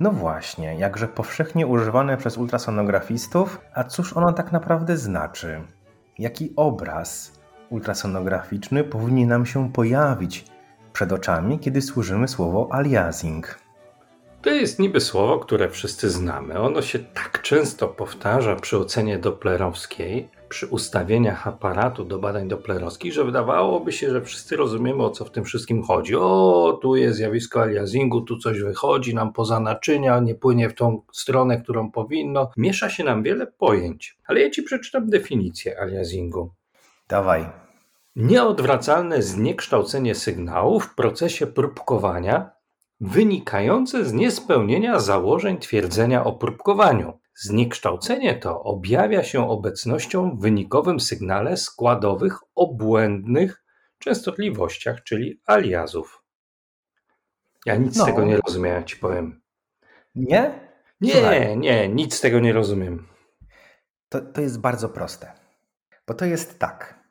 No właśnie, jakże powszechnie używane przez ultrasonografistów, a cóż ono tak naprawdę znaczy? Jaki obraz ultrasonograficzny powinien nam się pojawić przed oczami, kiedy słyszymy słowo aliasing? To jest niby słowo, które wszyscy znamy. Ono się tak często powtarza przy ocenie doplerowskiej, przy ustawieniach aparatu do badań doplerowskich, że wydawałoby się, że wszyscy rozumiemy o co w tym wszystkim chodzi. O, tu jest zjawisko aliasingu, tu coś wychodzi nam poza naczynia, nie płynie w tą stronę, którą powinno. Miesza się nam wiele pojęć. Ale ja ci przeczytam definicję aliasingu. Dawaj. Nieodwracalne zniekształcenie sygnału w procesie próbkowania wynikające z niespełnienia założeń twierdzenia o próbkowaniu. Zniekształcenie to objawia się obecnością w wynikowym sygnale składowych obłędnych częstotliwościach, czyli aliazów. Ja nic No. z tego nie rozumiem, jak ci powiem. Nie? Nie, Słuchaj. nie, nic z tego nie rozumiem. To, to jest bardzo proste. Bo to jest tak.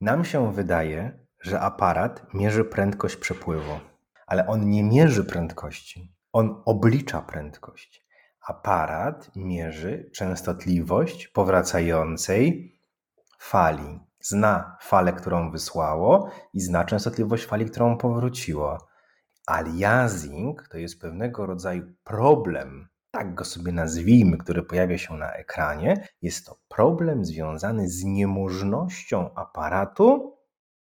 Nam się wydaje, że aparat mierzy prędkość przepływu, ale on nie mierzy prędkości. On oblicza prędkość. Aparat mierzy częstotliwość powracającej fali. Zna falę, którą wysłało i zna częstotliwość fali, którą powróciło. Aliasing to jest pewnego rodzaju problem, tak go sobie nazwijmy, który pojawia się na ekranie. Jest to problem związany z niemożnością aparatu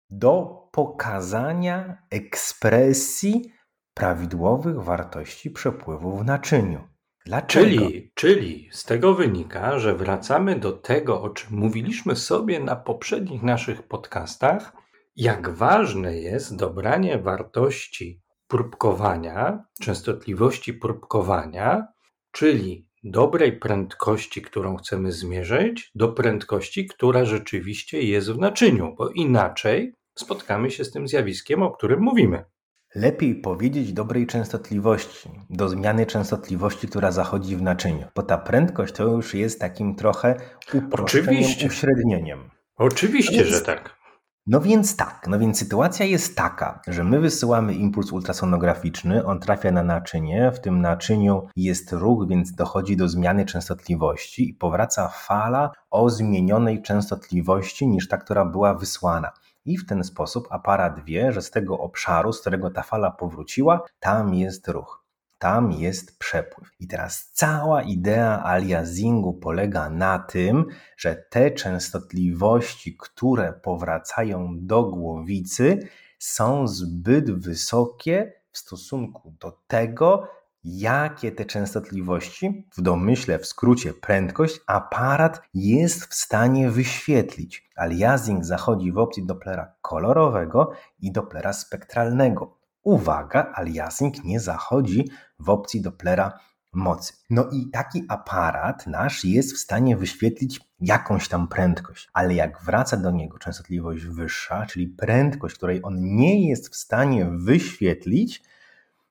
do pokazania ekspresji prawidłowych wartości przepływu w naczyniu. Dlaczego? Czyli, czyli z tego wynika, że wracamy do tego, o czym mówiliśmy sobie na poprzednich naszych podcastach, jak ważne jest dobranie wartości próbkowania, częstotliwości próbkowania, czyli dobrej prędkości, którą chcemy zmierzyć, do prędkości, która rzeczywiście jest w naczyniu, bo inaczej spotkamy się z tym zjawiskiem, o którym mówimy. Lepiej powiedzieć dobrej częstotliwości, do zmiany częstotliwości, która zachodzi w naczyniu, bo ta prędkość to już jest takim trochę uproszczeniem, Oczywiście. uśrednieniem. Oczywiście, że tak. No więc tak, no więc sytuacja jest taka, że my wysyłamy impuls ultrasonograficzny, on trafia na naczynie, w tym naczyniu jest ruch, więc dochodzi do zmiany częstotliwości i powraca fala o zmienionej częstotliwości niż ta, która była wysłana. I w ten sposób aparat wie, że z tego obszaru, z którego ta fala powróciła, tam jest ruch. Tam jest przepływ. I teraz cała idea aliasingu polega na tym, że te częstotliwości, które powracają do głowicy, są zbyt wysokie w stosunku do tego, jakie te częstotliwości, w domyśle w skrócie prędkość, aparat jest w stanie wyświetlić. Aliasing zachodzi w opcji Dopplera kolorowego i Dopplera spektralnego. Uwaga, aliasing nie zachodzi w opcji Dopplera mocy. No i taki aparat nasz jest w stanie wyświetlić jakąś tam prędkość, ale jak wraca do niego częstotliwość wyższa, czyli prędkość, której on nie jest w stanie wyświetlić,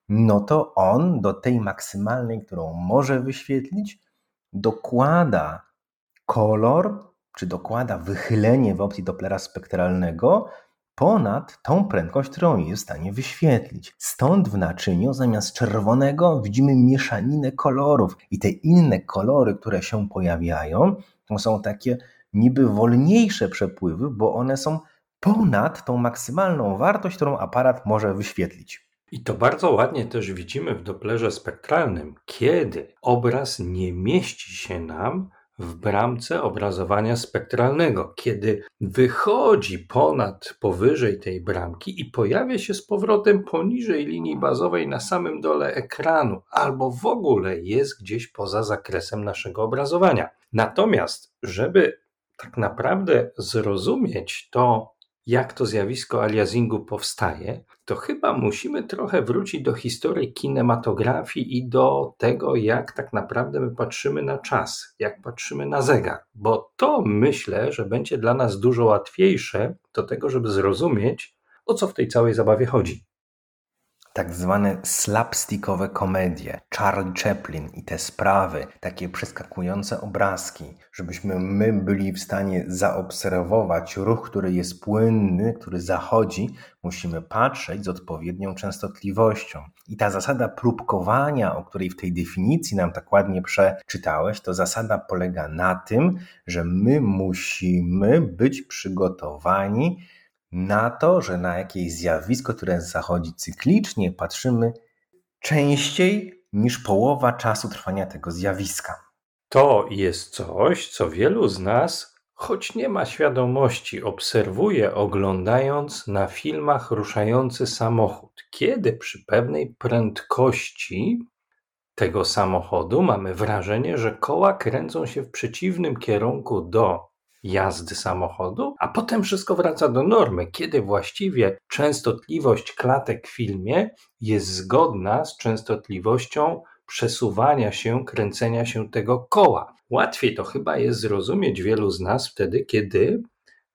no to on do tej maksymalnej, którą może wyświetlić, dokłada kolor, czy dokłada wychylenie w opcji Dopplera spektralnego ponad tą prędkość, którą jest w stanie wyświetlić. Stąd w naczyniu zamiast czerwonego widzimy mieszaninę kolorów i te inne kolory, które się pojawiają, to są takie niby wolniejsze przepływy, bo one są ponad tą maksymalną wartość, którą aparat może wyświetlić. I to bardzo ładnie też widzimy w Dopplerze spektralnym, kiedy obraz nie mieści się nam w bramce obrazowania spektralnego, kiedy wychodzi ponad, powyżej tej bramki i pojawia się z powrotem poniżej linii bazowej na samym dole ekranu, albo w ogóle jest gdzieś poza zakresem naszego obrazowania. Natomiast, żeby tak naprawdę zrozumieć to, jak to zjawisko aliasingu powstaje, to chyba musimy trochę wrócić do historii kinematografii i do tego, jak tak naprawdę my patrzymy na czas, jak patrzymy na zegar, bo to myślę, że będzie dla nas dużo łatwiejsze do tego, żeby zrozumieć, o co w tej całej zabawie chodzi tak zwane slapstickowe komedie, Charlie Chaplin i te sprawy, takie przeskakujące obrazki, żebyśmy my byli w stanie zaobserwować ruch, który jest płynny, który zachodzi, musimy patrzeć z odpowiednią częstotliwością. I ta zasada próbkowania, o której w tej definicji nam tak ładnie przeczytałeś, to zasada polega na tym, że my musimy być przygotowani na to, że na jakieś zjawisko, które zachodzi cyklicznie, patrzymy częściej niż połowa czasu trwania tego zjawiska. To jest coś, co wielu z nas, choć nie ma świadomości, obserwuje oglądając na filmach ruszający samochód. Kiedy przy pewnej prędkości tego samochodu mamy wrażenie, że koła kręcą się w przeciwnym kierunku do jazdy samochodu, a potem wszystko wraca do normy, kiedy właściwie częstotliwość klatek w filmie jest zgodna z częstotliwością przesuwania się, kręcenia się tego koła. Łatwiej to chyba jest zrozumieć wielu z nas wtedy, kiedy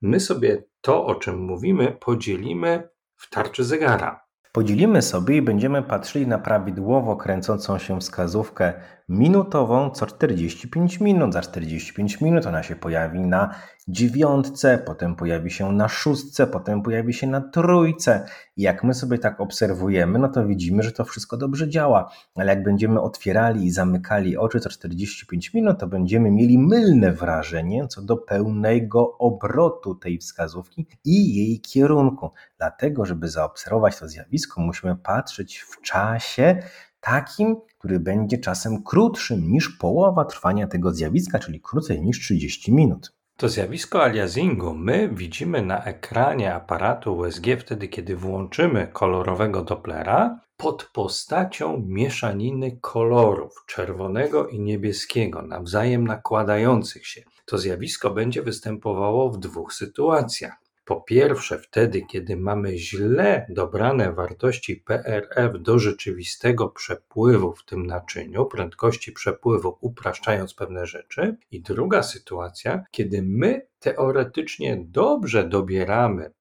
my sobie to, o czym mówimy, podzielimy w tarczy zegara. Podzielimy sobie i będziemy patrzyli na prawidłowo kręcącą się wskazówkę minutową co 45 minut. Za 45 minut ona się pojawi na dziewiątce, potem pojawi się na szóstce, potem pojawi się na trójce. I jak my sobie tak obserwujemy, no to widzimy, że to wszystko dobrze działa. Ale jak będziemy otwierali i zamykali oczy co 45 minut, to będziemy mieli mylne wrażenie co do pełnego obrotu tej wskazówki i jej kierunku. Dlatego, żeby zaobserwować to zjawisko, musimy patrzeć w czasie takim, który będzie czasem krótszym niż połowa trwania tego zjawiska, czyli krócej niż 30 minut. To zjawisko aliasingu my widzimy na ekranie aparatu USG wtedy, kiedy włączymy kolorowego Dopplera pod postacią mieszaniny kolorów czerwonego i niebieskiego, nawzajem nakładających się. To zjawisko będzie występowało w dwóch sytuacjach. Po pierwsze, wtedy, kiedy mamy źle dobrane wartości PRF do rzeczywistego przepływu w tym naczyniu, prędkości przepływu, upraszczając pewne rzeczy. I druga sytuacja, kiedy my teoretycznie dobrze dobieramy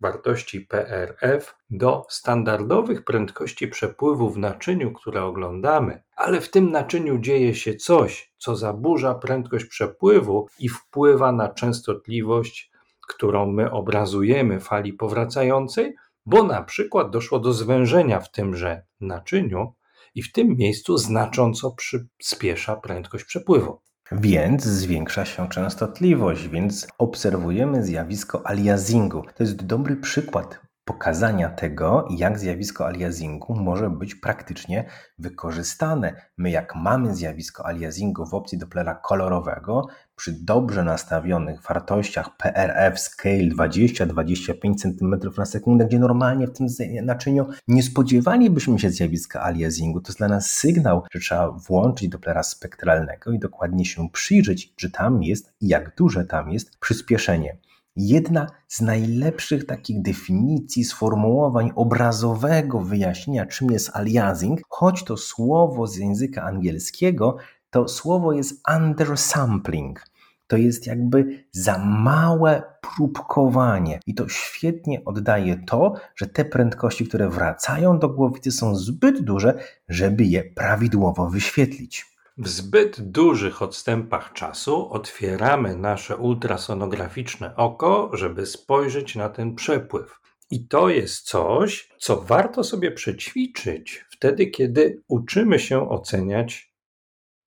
wartości PRF do standardowych prędkości przepływu w naczyniu, które oglądamy, ale w tym naczyniu dzieje się coś, co zaburza prędkość przepływu i wpływa na częstotliwość którą my obrazujemy fali powracającej, bo na przykład doszło do zwężenia w tymże naczyniu i w tym miejscu znacząco przyspiesza prędkość przepływu. Więc zwiększa się częstotliwość, więc obserwujemy zjawisko aliasingu. To jest dobry przykład pokazania tego, jak zjawisko aliasingu może być praktycznie wykorzystane. My, jak mamy zjawisko aliasingu w opcji Dopplera kolorowego, przy dobrze nastawionych wartościach PRF scale 20-25 cm na sekundę, gdzie normalnie w tym naczyniu nie spodziewalibyśmy się zjawiska aliasingu, to jest dla nas sygnał, że trzeba włączyć Dopplera spektralnego i dokładnie się przyjrzeć, czy tam jest i jak duże tam jest przyspieszenie. Jedna z najlepszych takich definicji, sformułowań obrazowego wyjaśnienia, czym jest aliasing, choć to słowo z języka angielskiego, to słowo jest undersampling. To jest jakby za małe próbkowanie. I to świetnie oddaje to, że te prędkości, które wracają do głowicy, są zbyt duże, żeby je prawidłowo wyświetlić. W zbyt dużych odstępach czasu otwieramy nasze ultrasonograficzne oko, żeby spojrzeć na ten przepływ. I to jest coś, co warto sobie przećwiczyć wtedy, kiedy uczymy się oceniać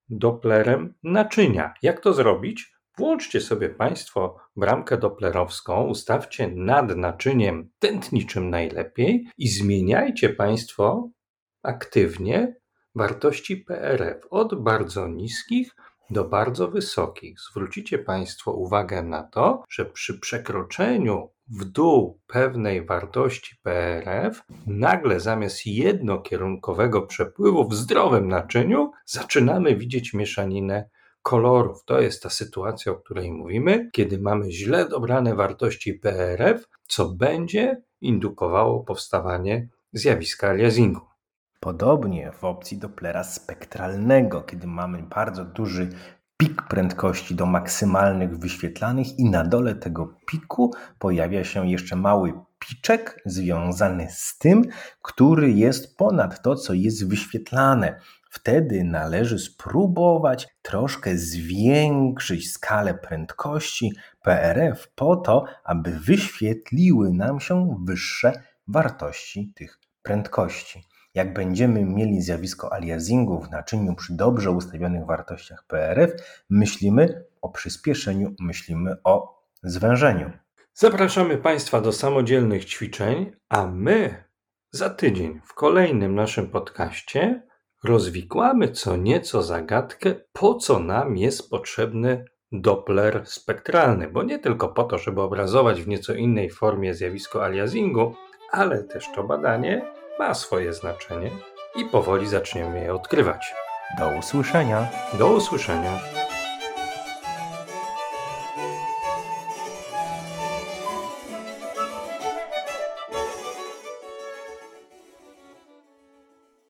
Dopplerem naczynia. Jak to zrobić? Włączcie sobie Państwo bramkę doplerowską, ustawcie nad naczyniem tętniczym najlepiej i zmieniajcie Państwo aktywnie wartości PRF od bardzo niskich do bardzo wysokich. Zwrócicie Państwo uwagę na to, że przy przekroczeniu w dół pewnej wartości PRF, nagle zamiast jednokierunkowego przepływu w zdrowym naczyniu, zaczynamy widzieć mieszaninę kolorów. To jest ta sytuacja, o której mówimy, kiedy mamy źle dobrane wartości PRF co będzie indukowało powstawanie zjawiska aliasingu. Podobnie w opcji Dopplera spektralnego, kiedy mamy bardzo duży pik prędkości do maksymalnych wyświetlanych i na dole tego piku pojawia się jeszcze mały piczek związany z tym, który jest ponad to, co jest wyświetlane. Wtedy należy spróbować troszkę zwiększyć skalę prędkości PRF po to, aby wyświetliły nam się wyższe wartości tych prędkości. Jak będziemy mieli zjawisko aliasingu w naczyniu przy dobrze ustawionych wartościach PRF, myślimy o przyspieszeniu, myślimy o zwężeniu. Zapraszamy Państwa do samodzielnych ćwiczeń, a my za tydzień w kolejnym naszym podcaście rozwikłamy co nieco zagadkę, po co nam jest potrzebny Doppler spektralny, bo nie tylko po to, żeby obrazować w nieco innej formie zjawisko aliasingu, ale też to badanie ma swoje znaczenie i powoli zaczniemy je odkrywać. Do usłyszenia. Do usłyszenia.